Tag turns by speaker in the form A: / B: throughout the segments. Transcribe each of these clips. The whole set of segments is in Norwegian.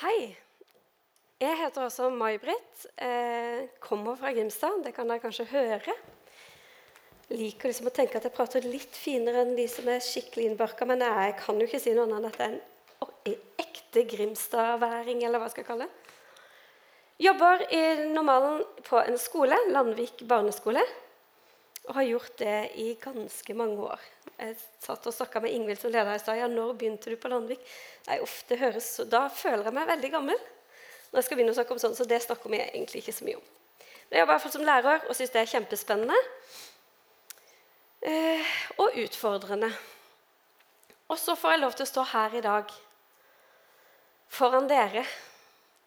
A: Hei. Jeg heter også May-Britt. Eh, kommer fra Grimstad. Det kan dere kanskje høre. Liker liksom å tenke at jeg prater litt finere enn de som er skikkelig innbarka, men jeg kan jo ikke si noe annet enn at jeg er en, ekte Grimstad-væring, eller hva jeg skal kalle det. Jobber i normalen på en skole, Landvik barneskole, og har gjort det i ganske mange år. Jeg satt og snakka med Ingvild som leder i stad. Ja, når begynte du på Landvik? Nei, det høres, Da føler jeg meg veldig gammel når jeg skal begynne å snakke om sånn, så det snakker vi egentlig ikke så mye om. Men jeg jobber i hvert fall som lærer og syns det er kjempespennende eh, og utfordrende. Og så får jeg lov til å stå her i dag foran dere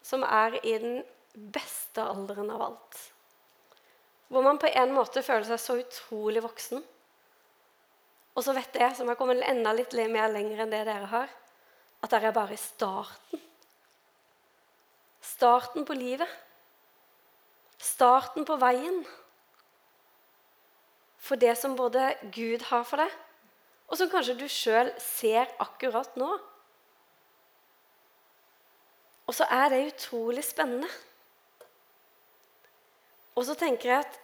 A: som er i den beste alderen av alt. Hvor man på en måte føler seg så utrolig voksen. Og så vet jeg, som har kommet enda litt mer lenger enn det dere har, at dere er bare i starten. Starten på livet. Starten på veien. For det som både Gud har for deg, og som kanskje du sjøl ser akkurat nå. Og så er det utrolig spennende. Og så tenker jeg at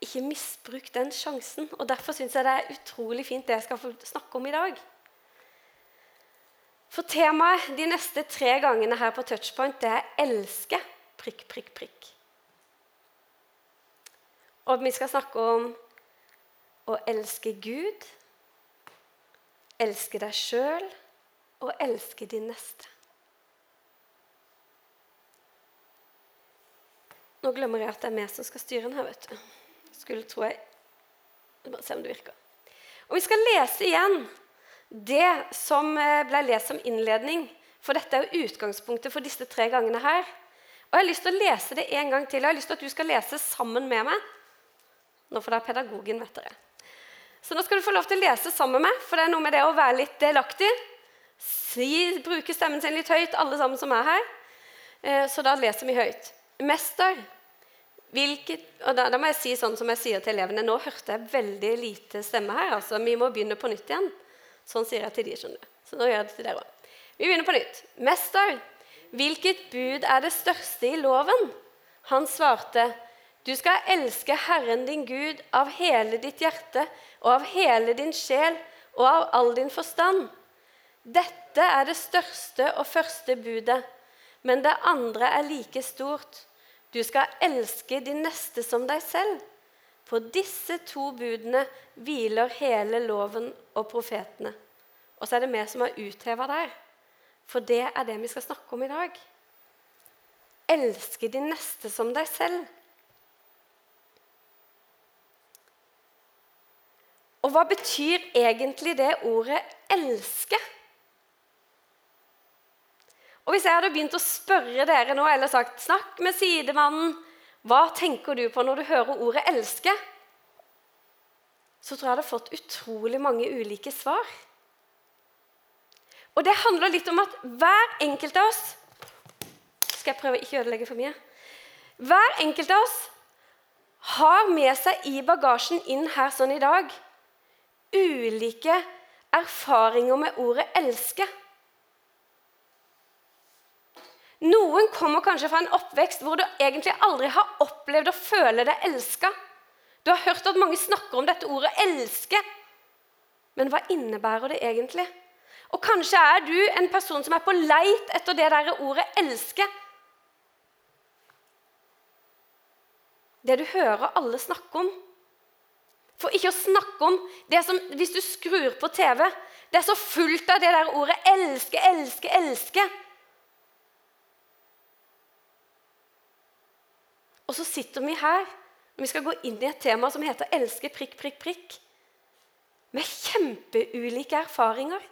A: ikke misbruk den sjansen. Og Derfor syns jeg det er utrolig fint det jeg skal få snakke om i dag. For temaet de neste tre gangene her på Touchpoint det er 'elske'. Prikk, prikk, prikk. Og vi skal snakke om å elske Gud, elske deg sjøl og elske din neste. Nå glemmer jeg at det er vi som skal styre den her. vet du. Skulle tro jeg Bare se om det virker. Og Vi skal lese igjen det som eh, ble lest som innledning. For dette er jo utgangspunktet for disse tre gangene her. Og Jeg har lyst til å lese det en gang til. Jeg har lyst til at du skal lese sammen med meg. Nå får dere pedagogen, vet dere. Så nå skal du få lov til å lese sammen med meg, for det er noe med det å være litt delaktig. Si, bruke stemmen sin litt høyt, alle sammen som er her. Eh, så da leser vi høyt. Mester, hvilket, og da, da, må jeg si sånn som jeg sier til elevene Nå hørte jeg veldig lite stemme her. altså Vi må begynne på nytt igjen. Sånn sier jeg til de, skjønner du. Så nå gjør jeg det til dere òg. Vi begynner på nytt. Mester, hvilket bud er det største i loven? Han svarte, du skal elske Herren din Gud av hele ditt hjerte og av hele din sjel og av all din forstand. Dette er det største og første budet, men det andre er like stort. Du skal elske din neste som deg selv. På disse to budene hviler hele loven og profetene. Og så er det vi som har utheva der. For det er det vi skal snakke om i dag. Elske din neste som deg selv. Og hva betyr egentlig det ordet 'elske'? Og Hvis jeg hadde begynt å spørre dere nå, eller sagt 'snakk med sidemannen', hva tenker du på når du hører ordet 'elske'? Så tror jeg jeg hadde fått utrolig mange ulike svar. Og det handler litt om at hver enkelt av oss Skal jeg prøve ikke å ødelegge for mye? Hver enkelt av oss har med seg i bagasjen inn her sånn i dag ulike erfaringer med ordet 'elske'. Noen kommer kanskje fra en oppvekst hvor du egentlig aldri har opplevd å føle deg elska. Du har hørt at mange snakker om dette ordet 'elske'. Men hva innebærer det egentlig? Og kanskje er du en person som er på leit etter det der ordet 'elske'. Det du hører alle snakke om. For ikke å snakke om det som Hvis du skrur på TV, det er så fullt av det der ordet 'elske, elske, elske'. Og så sitter vi her når vi skal gå inn i et tema som heter 'elske prikk, prikk, prikk', med kjempeulike erfaringer.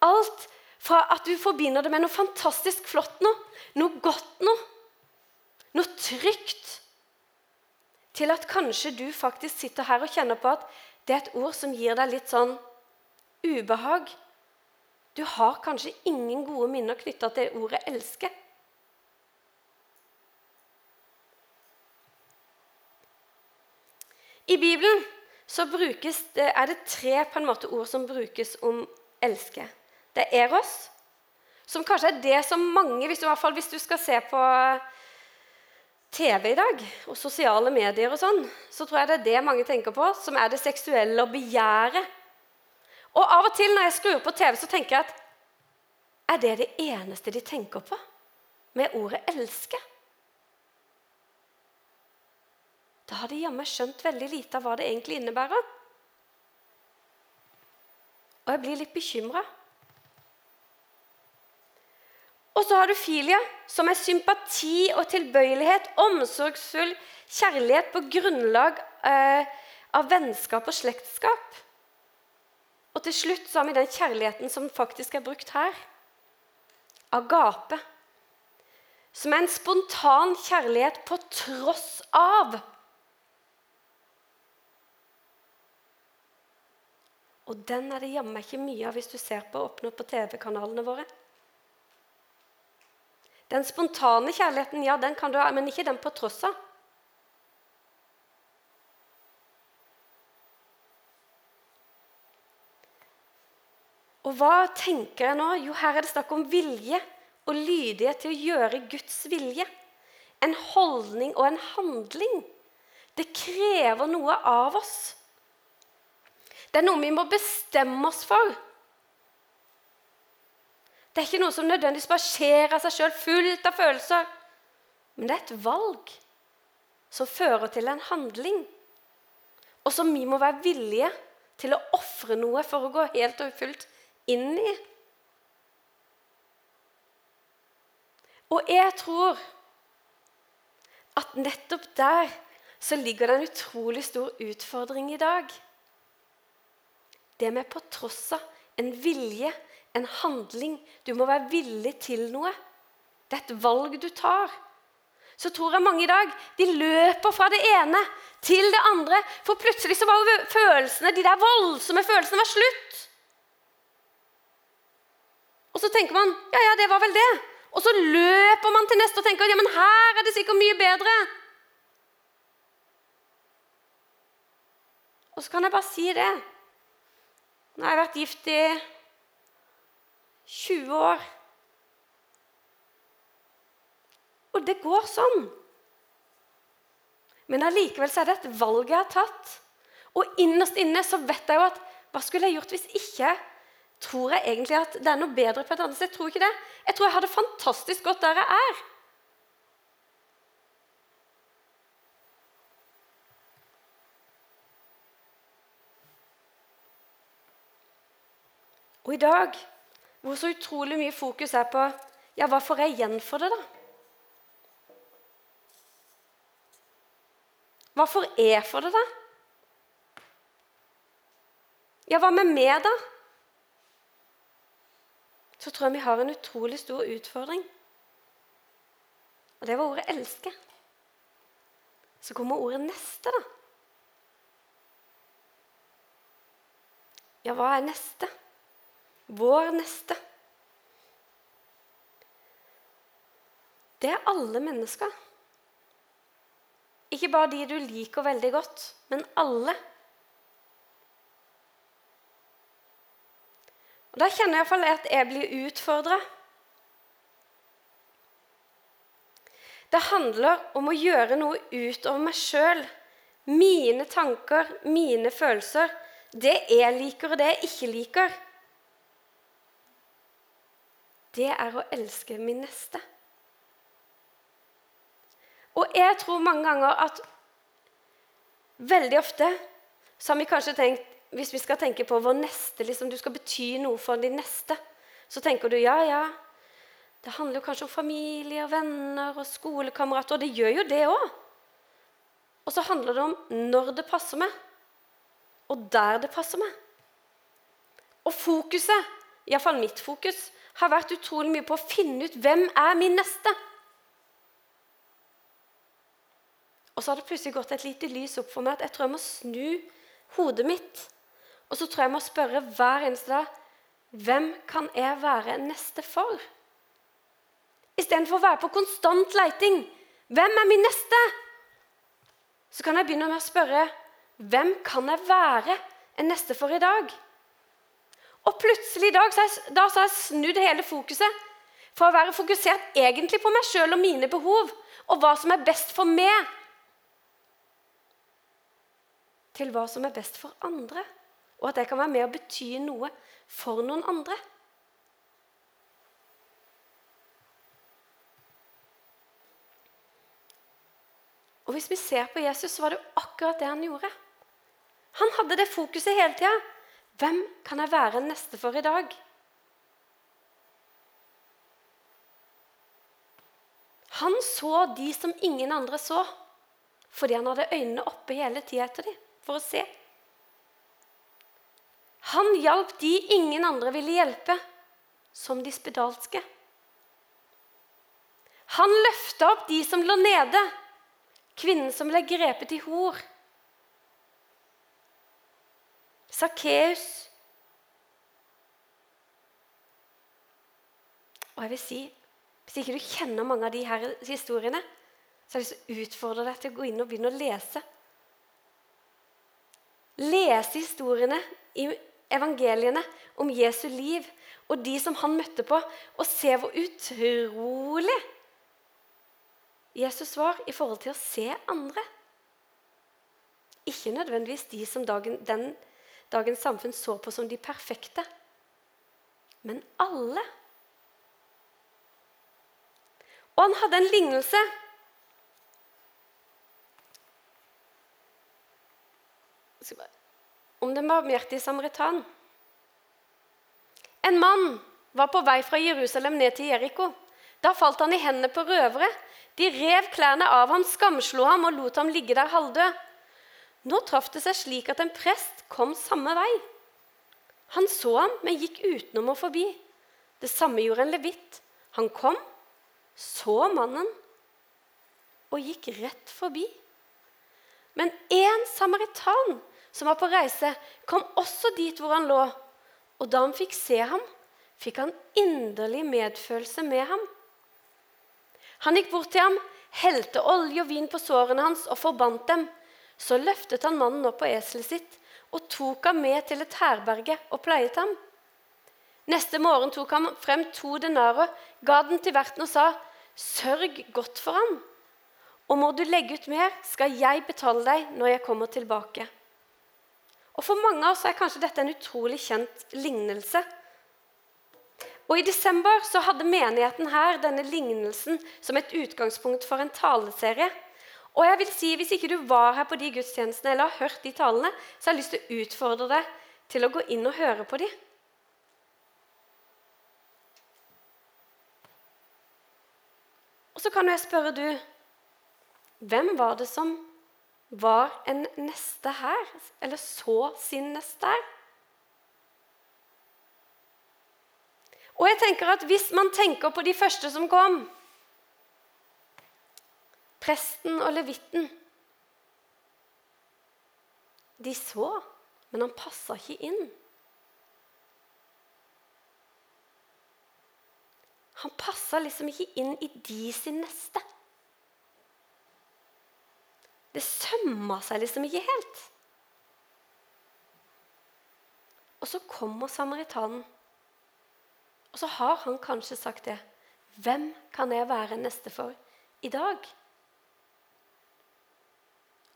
A: Alt fra at du forbinder det med noe fantastisk flott noe, noe godt noe, noe trygt, til at kanskje du faktisk sitter her og kjenner på at det er et ord som gir deg litt sånn ubehag. Du har kanskje ingen gode minner knytta til ordet 'elske'. I Bibelen det, er det tre måte ord som brukes om elske. Det er Eros. Som kanskje er det som mange, hvis du, fall hvis du skal se på TV i dag, og sosiale medier og sånn, så tror jeg det er det mange tenker på, som er det seksuelle og begjæret. Og av og til når jeg skrur på TV, så tenker jeg at er det det eneste de tenker på med ordet 'elske'? Da har de jammen skjønt veldig lite av hva det egentlig innebærer. Og jeg blir litt bekymra. Og så har du filia, som er sympati og tilbøyelighet, omsorgsfull kjærlighet på grunnlag eh, av vennskap og slektskap. Og til slutt så har vi den kjærligheten som faktisk er brukt her. Agape. Som er en spontan kjærlighet på tross av. Og den er det jammen ikke mye av hvis du ser på opp på TV-kanalene våre. Den spontane kjærligheten, ja, den kan du ha, men ikke den på tross av. Og hva tenker jeg nå? Jo, her er det snakk om vilje og lydighet til å gjøre Guds vilje. En holdning og en handling. Det krever noe av oss. Det er noe vi må bestemme oss for. Det er ikke noe som nødvendigvis bare skjer av seg sjøl, fullt av følelser. Men det er et valg som fører til en handling, og som vi må være villige til å ofre noe for å gå helt og fullt inn i. Og jeg tror at nettopp der så ligger det en utrolig stor utfordring i dag. Det med på tross av en vilje en handling. Du må være villig til noe. Det er et valg du tar. Så tror jeg mange i dag de løper fra det ene til det andre. For plutselig så var følelsene, de der voldsomme følelsene var slutt. Og så tenker man ja, ja, det var vel det. Og så løper man til neste og tenker ja, men her er det sikkert mye bedre. Og så kan jeg bare si det. Nå har jeg vært gift i 20 år. Og det går sånn. Men allikevel er det et valg jeg har tatt. Og innerst inne så vet jeg jo at hva skulle jeg gjort hvis ikke? Tror jeg egentlig at det er noe bedre på et annet sted? Jeg tror ikke det. Jeg tror jeg har det fantastisk godt der jeg er. Og i dag hvor så utrolig mye fokus er på ja, hva får jeg igjen for det, da? Hva får jeg for det, da? Ja, hva med meg, da? Så tror jeg vi har en utrolig stor utfordring. Og det var ordet 'elske'. Så kommer ordet 'neste', da. Ja, hva er neste? Vår neste. Det er alle mennesker. Ikke bare de du liker veldig godt, men alle. Og Da kjenner jeg iallfall at jeg blir utfordra. Det handler om å gjøre noe utover meg sjøl. Mine tanker, mine følelser. Det jeg liker, og det jeg ikke liker det er å elske min neste. Og jeg tror mange ganger at veldig ofte så har vi kanskje tenkt Hvis vi skal tenke på vår neste, liksom du skal bety noe for din neste, så tenker du ja, ja. Det handler jo kanskje om familie og venner og skolekamerater, og det gjør jo det òg. Og så handler det om når det passer meg, og der det passer meg. Og fokuset, iallfall mitt fokus, har vært utrolig mye på å finne ut hvem er min neste. Og så har det plutselig gått et lite lys opp for meg at jeg tror jeg må snu hodet mitt. Og så tror jeg jeg må spørre hver eneste dag hvem kan jeg være neste for? Istedenfor å være på konstant leiting. Hvem er min neste? Så kan jeg begynne med å spørre hvem kan jeg være en neste for i dag? Og plutselig i dag så jeg, da så har jeg snudd hele fokuset fra å være fokusert egentlig på meg sjøl og mine behov og hva som er best for meg, til hva som er best for andre. Og at jeg kan være med og bety noe for noen andre. Og Hvis vi ser på Jesus, så var det akkurat det han gjorde. Han hadde det fokuset hele tida. Hvem kan jeg være neste for i dag? Han så de som ingen andre så, fordi han hadde øynene oppe hele tida etter dem for å se. Han hjalp de ingen andre ville hjelpe, som de spedalske. Han løfta opp de som lå nede, kvinnen som ble grepet i hor. Sakkeus. Og jeg vil si, Hvis ikke du kjenner mange av de her historiene, så har jeg lyst til å utfordre deg til å gå inn og begynne å lese. Lese historiene i evangeliene om Jesu liv og de som han møtte på, og se hvor utrolig Jesus var i forhold til å se andre. Ikke nødvendigvis de som dagen, den, dagens samfunn så på som de perfekte, men alle. Og han hadde en lignelse. Om den barmhjertige samaritan. En mann var på vei fra Jerusalem ned til Jeriko. Da falt han i hendene på røvere de rev klærne av ham, skamslo ham og lot ham ligge der halvdød. Nå traff det seg slik at en prest kom samme vei. Han så ham, men gikk utenom og forbi. Det samme gjorde en levitt. Han kom, så mannen og gikk rett forbi. Men en samaritan som var på reise, kom også dit hvor han lå. Og da han fikk se ham, fikk han inderlig medfølelse med ham. Han gikk bort til ham, helte olje og vin på sårene hans og forbandt dem. Så løftet han mannen opp på eselet sitt og tok ham med til et herberge og pleiet ham. Neste morgen tok han frem to denarer, ga den til verten og sa, 'Sørg godt for ham, og må du legge ut mer, skal jeg betale deg når jeg kommer tilbake.' Og For mange av oss er kanskje dette en utrolig kjent lignelse. Og I desember så hadde menigheten her denne lignelsen som et utgangspunkt for en taleserie. Og jeg vil si, Hvis ikke du var her på de gudstjenestene eller har hørt de talene, så har jeg lyst til å utfordre deg til å gå inn og høre på de. Og så kan jeg spørre du Hvem var det som var en neste her, eller så sin neste her? Og jeg tenker at Hvis man tenker på de første som kom, presten og levitten De så, men han passa ikke inn. Han passa liksom ikke inn i de sin neste. Det sømma seg liksom ikke helt. Og så kommer samaritanen. Og så har han kanskje sagt det. Hvem kan jeg være neste for i dag?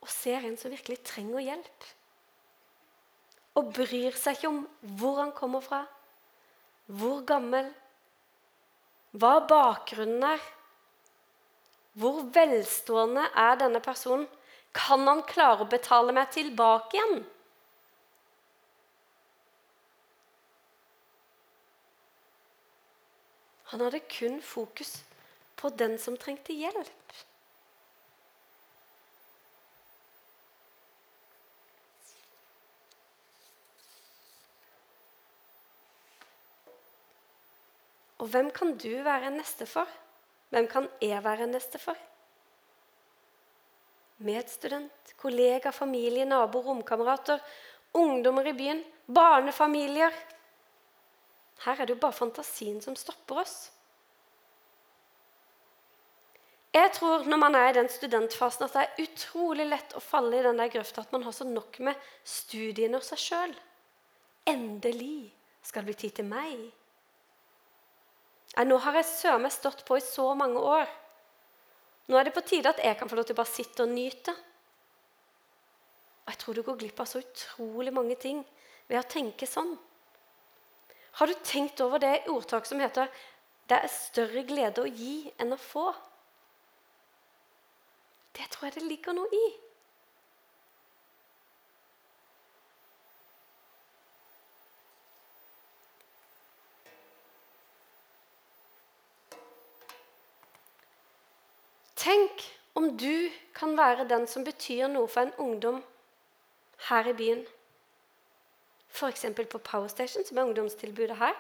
A: Og ser en som virkelig trenger hjelp. Og bryr seg ikke om hvor han kommer fra, hvor gammel, hva bakgrunnen er. Hvor velstående er denne personen? Kan han klare å betale meg tilbake igjen? Han hadde kun fokus på den som trengte hjelp. Og hvem kan du være en neste for? Hvem kan jeg være en neste for? Medstudent, kollega, familie, nabo, romkamerater, ungdommer i byen, barnefamilier. Her er det jo bare fantasien som stopper oss. Jeg tror når man er i den studentfasen at det er utrolig lett å falle i den der grøfta at man har så nok med studiene og seg sjøl. Endelig Skal det bli tid til meg? Nei, nå har jeg søren meg stått på i så mange år. Nå er det på tide at jeg kan få lov til å bare sitte og nyte. Og jeg tror du går glipp av så utrolig mange ting ved å tenke sånn. Har du tenkt over det ordtaket som heter 'Det er større glede å gi enn å få'? Det tror jeg det ligger noe i. Tenk om du kan være den som betyr noe for en ungdom her i byen. F.eks. på Powerstation, som er ungdomstilbudet her.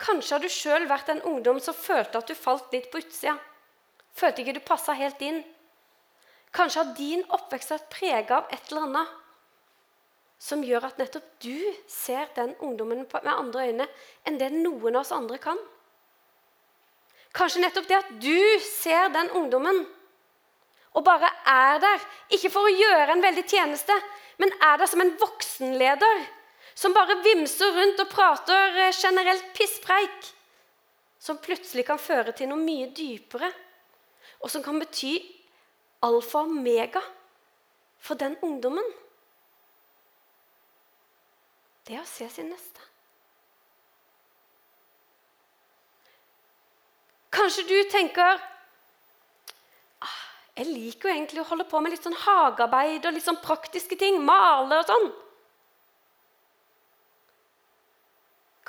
A: Kanskje har du sjøl vært en ungdom som følte at du falt litt på utsida. Følte ikke du passa helt inn. Kanskje har din oppvekst vært prega av et eller annet som gjør at nettopp du ser den ungdommen med andre øyne enn det noen av oss andre kan. Kanskje nettopp det at du ser den ungdommen og bare er der, ikke for å gjøre en veldig tjeneste, men er der som en voksenleder som bare vimser rundt og prater eh, generelt pisspreik, som plutselig kan føre til noe mye dypere, og som kan bety alfa og omega for den ungdommen. Det å se sin neste. Kanskje du tenker ah, jeg liker jo egentlig å holde på med litt sånn hagearbeid og litt sånn praktiske ting. Male og sånn.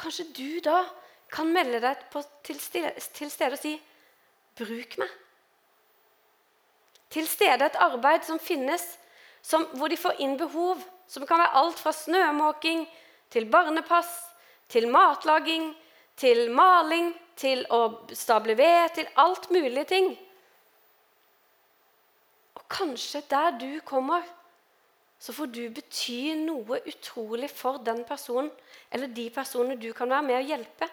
A: Kanskje du da kan melde deg på, til, stede, og si 'bruk meg'. Til stede et arbeid som finnes, som, hvor de får inn behov, som kan være alt fra snømåking til barnepass, til matlaging, til maling, til å stable ved, til alt mulige ting. Og kanskje der du kommer, så får du bety noe utrolig for den personen eller de personene du kan være med å hjelpe.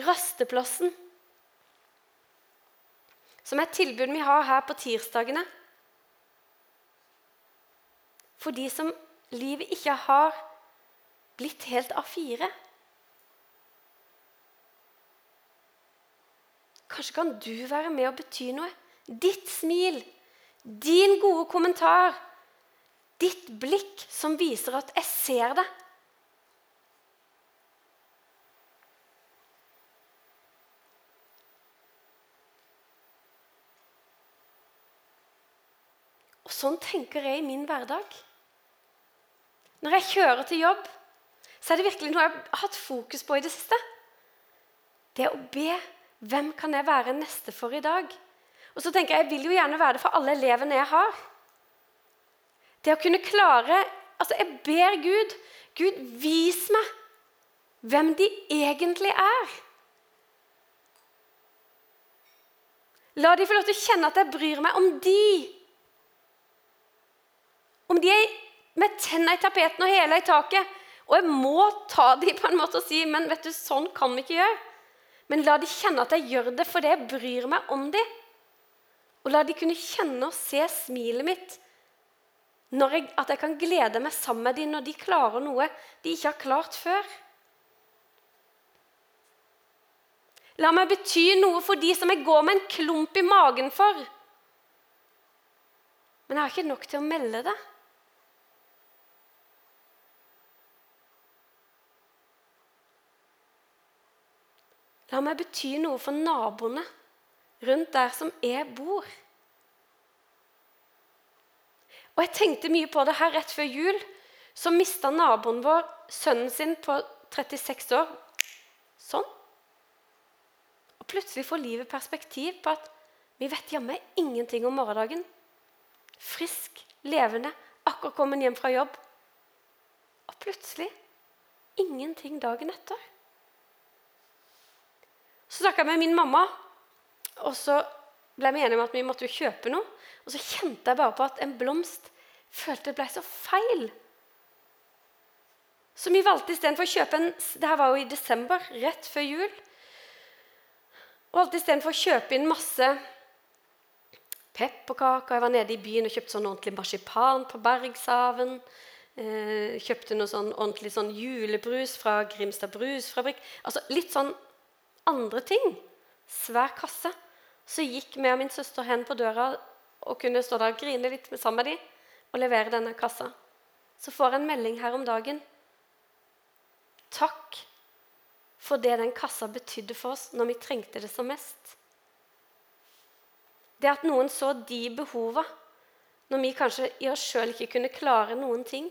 A: Rasteplassen, som er et tilbud vi har her på tirsdagene for de som livet ikke har blitt helt A4. Kanskje kan du være med og bety noe. Ditt smil, din gode kommentar, ditt blikk som viser at 'jeg ser det'. Og sånn tenker jeg i min hverdag. Når jeg kjører til jobb, så er det virkelig noe jeg har hatt fokus på i det siste. Det å be hvem kan jeg være neste for i dag? Og så tenker Jeg jeg vil jo gjerne være det for alle elevene jeg har. Det å kunne klare altså Jeg ber Gud Gud, vis meg hvem de egentlig er. La de få lov til å kjenne at jeg bryr meg om de. Om de er med tenna i tapeten og hæla i taket. Og jeg må ta dem på en måte og si men vet du, sånn kan vi ikke gjøre. Men la de kjenne at jeg gjør det fordi jeg bryr meg om dem. Og la de kunne kjenne og se smilet mitt. Jeg, at jeg kan glede meg sammen med dem når de klarer noe de ikke har klart før. La meg bety noe for de som jeg går med en klump i magen for. Men jeg har ikke nok til å melde det. La meg bety noe for naboene rundt der som jeg bor. Og Jeg tenkte mye på det her rett før jul. Så mista naboen vår sønnen sin på 36 år. Sånn. Og plutselig får livet perspektiv på at vi vet jammen ingenting om morgendagen. Frisk, levende, akkurat kommet hjem fra jobb. Og plutselig ingenting dagen etter. Så snakka jeg med min mamma, og så ble vi enige om at vi måtte jo kjøpe noe. Og så kjente jeg bare på at en blomst følte det ble så feil. Så vi valgte istedenfor å kjøpe en Det her var jo i desember, rett før jul. Og valgte istedenfor å kjøpe inn masse pepperkaker. Jeg var nede i byen og kjøpte sånn ordentlig marsipan på Bergshaven. Eh, kjøpte noe sånn ordentlig sånn julebrus fra Grimstad brusfabrikk. Altså litt sånn andre ting. Svær kasse. Så gikk vi og min søster hen på døra og kunne stå der og grine litt sammen med dem og levere denne kassa. Så får jeg en melding her om dagen. Takk for det den kassa betydde for oss når vi trengte det som mest. Det at noen så de behova når vi kanskje i oss sjøl ikke kunne klare noen ting.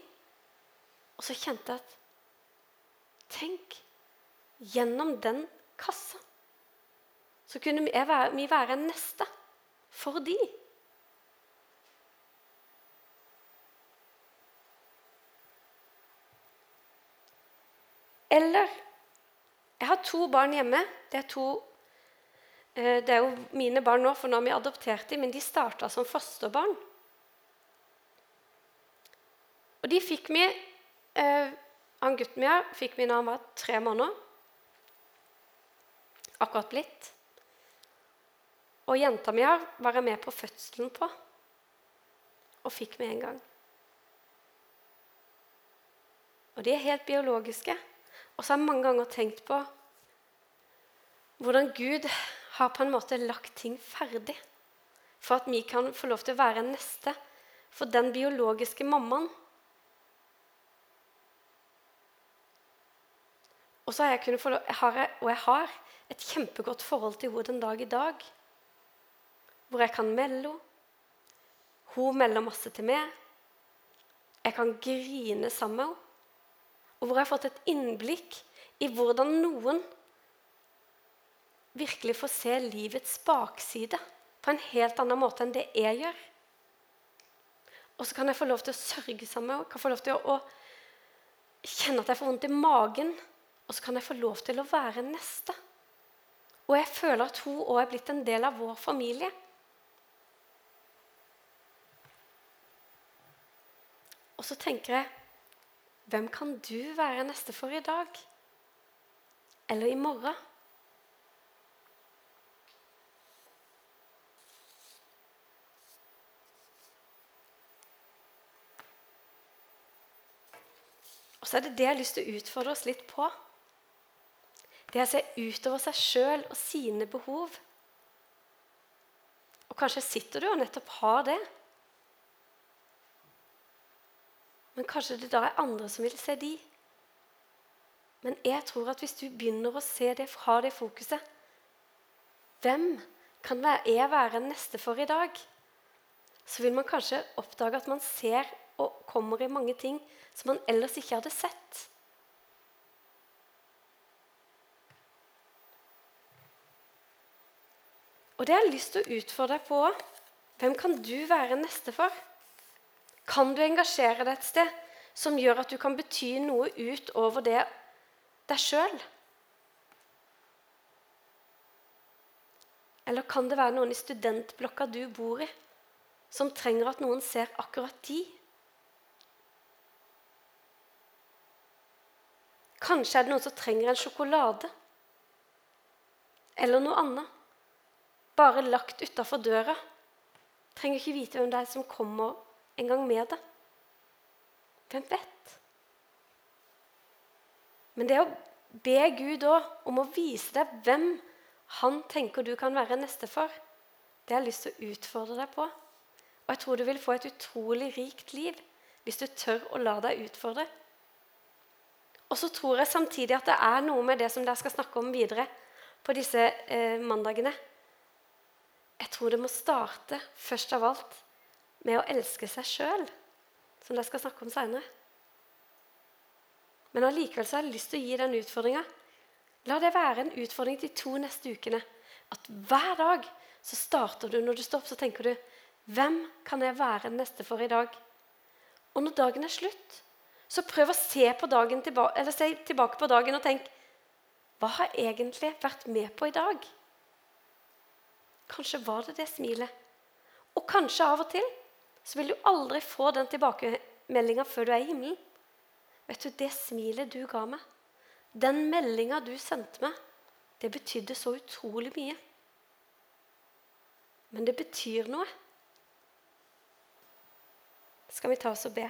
A: Og så kjente jeg at Tenk! Gjennom den kassa så kunne vi være, vi være en neste for de. Eller Jeg har to barn hjemme. Det er, to, eh, det er jo mine barn nå, for nå har vi adoptert dem, men de starta som fosterbarn. Og de fikk vi eh, Han gutten min fikk vi da han var tre måneder. Akkurat blitt. Og jenta mi var jeg med på fødselen på, og fikk med en gang. Og de er helt biologiske. Og så har jeg mange ganger tenkt på hvordan Gud har på en måte lagt ting ferdig for at vi kan få lov til å være neste for den biologiske mammaen. Og så har jeg kunnet få har jeg, og jeg har et kjempegodt forhold til henne den dag i dag. Hvor jeg kan melde henne. Hun melder masse til meg. Jeg kan grine sammen med henne og hvor jeg har fått et innblikk i hvordan noen virkelig får se livets bakside på en helt annen måte enn det jeg gjør. Og så kan jeg få lov til å sørge sammen med henne. kan få lov til å, å kjenne at jeg får vondt i magen. Og så kan jeg få lov til å være neste. Og jeg føler at hun òg er blitt en del av vår familie. Og så tenker jeg hvem kan du være neste for i dag? Eller i morgen? Og så er det det jeg har lyst til å utfordre oss litt på. Det å se utover seg sjøl og sine behov. Og kanskje sitter du og nettopp har det. Men kanskje det da er andre som vil se de. Men jeg tror at hvis du begynner å se det, ha det fokuset Hvem kan jeg være neste for i dag? Så vil man kanskje oppdage at man ser og kommer i mange ting som man ellers ikke hadde sett. Og det har jeg lyst til å utfordre deg på. Hvem kan du være neste for? Kan du engasjere deg et sted som gjør at du kan bety noe utover det deg sjøl? Eller kan det være noen i studentblokka du bor i, som trenger at noen ser akkurat de? Kanskje er det noen som trenger en sjokolade. Eller noe annet. Bare lagt utafor døra. Trenger ikke vite hvem det er som kommer en gang med det. Hvem vet? Men det å be Gud òg om å vise deg hvem han tenker du kan være neste for, det har jeg lyst til å utfordre deg på. Og jeg tror du vil få et utrolig rikt liv hvis du tør å la deg utfordre. Og så tror jeg samtidig at det er noe med det som dere skal snakke om videre på disse eh, mandagene. Jeg tror det må starte først av alt med å elske seg sjøl, som jeg skal snakke om seinere. Men allikevel har jeg lyst til å gi den utfordringa. La det være en utfordring de to neste ukene. At hver dag så starter du når du står opp, så tenker du Hvem kan jeg være neste for i dag? Og når dagen er slutt, så prøv å se, tilbake, se tilbake på dagen og tenk Hva har egentlig vært med på i dag? Kanskje var det det smilet. Og kanskje av og til så vil du aldri få den tilbakemeldinga før du er i himmelen. Vet du, Det smilet du ga meg, den meldinga du sendte meg, det betydde så utrolig mye. Men det betyr noe skal vi ta oss og be.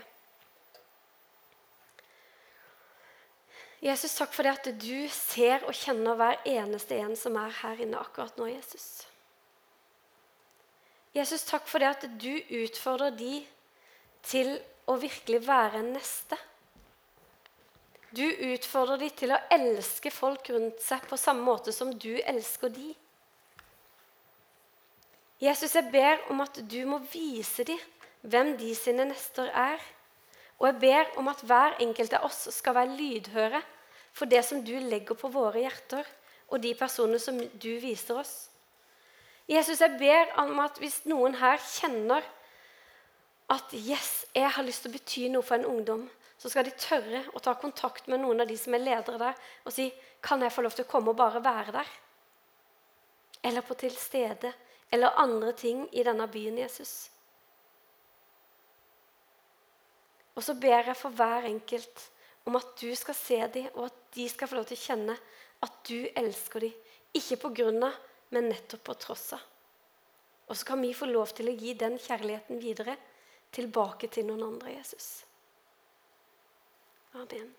A: Jesus, takk for det at du ser og kjenner hver eneste en som er her inne akkurat nå, Jesus. Jesus, takk for det at du utfordrer de til å virkelig være en neste. Du utfordrer de til å elske folk rundt seg på samme måte som du elsker de. Jesus, jeg ber om at du må vise dem hvem de sine nester er. Og jeg ber om at hver enkelt av oss skal være lydhøre for det som du legger på våre hjerter, og de personene som du viser oss. Jesus, jeg ber om at hvis noen her kjenner at yes, jeg har lyst til å bety noe for en ungdom, så skal de tørre å ta kontakt med noen av de som er ledere der, og si kan jeg få lov til å komme og bare være der? Eller på til stede, eller andre ting i denne byen, Jesus. Og så ber jeg for hver enkelt om at du skal se dem, og at de skal få lov til å kjenne at du elsker dem. Ikke på grunn av, men nettopp på tross av. Og så kan vi få lov til å gi den kjærligheten videre tilbake til noen andre, Jesus. Amen.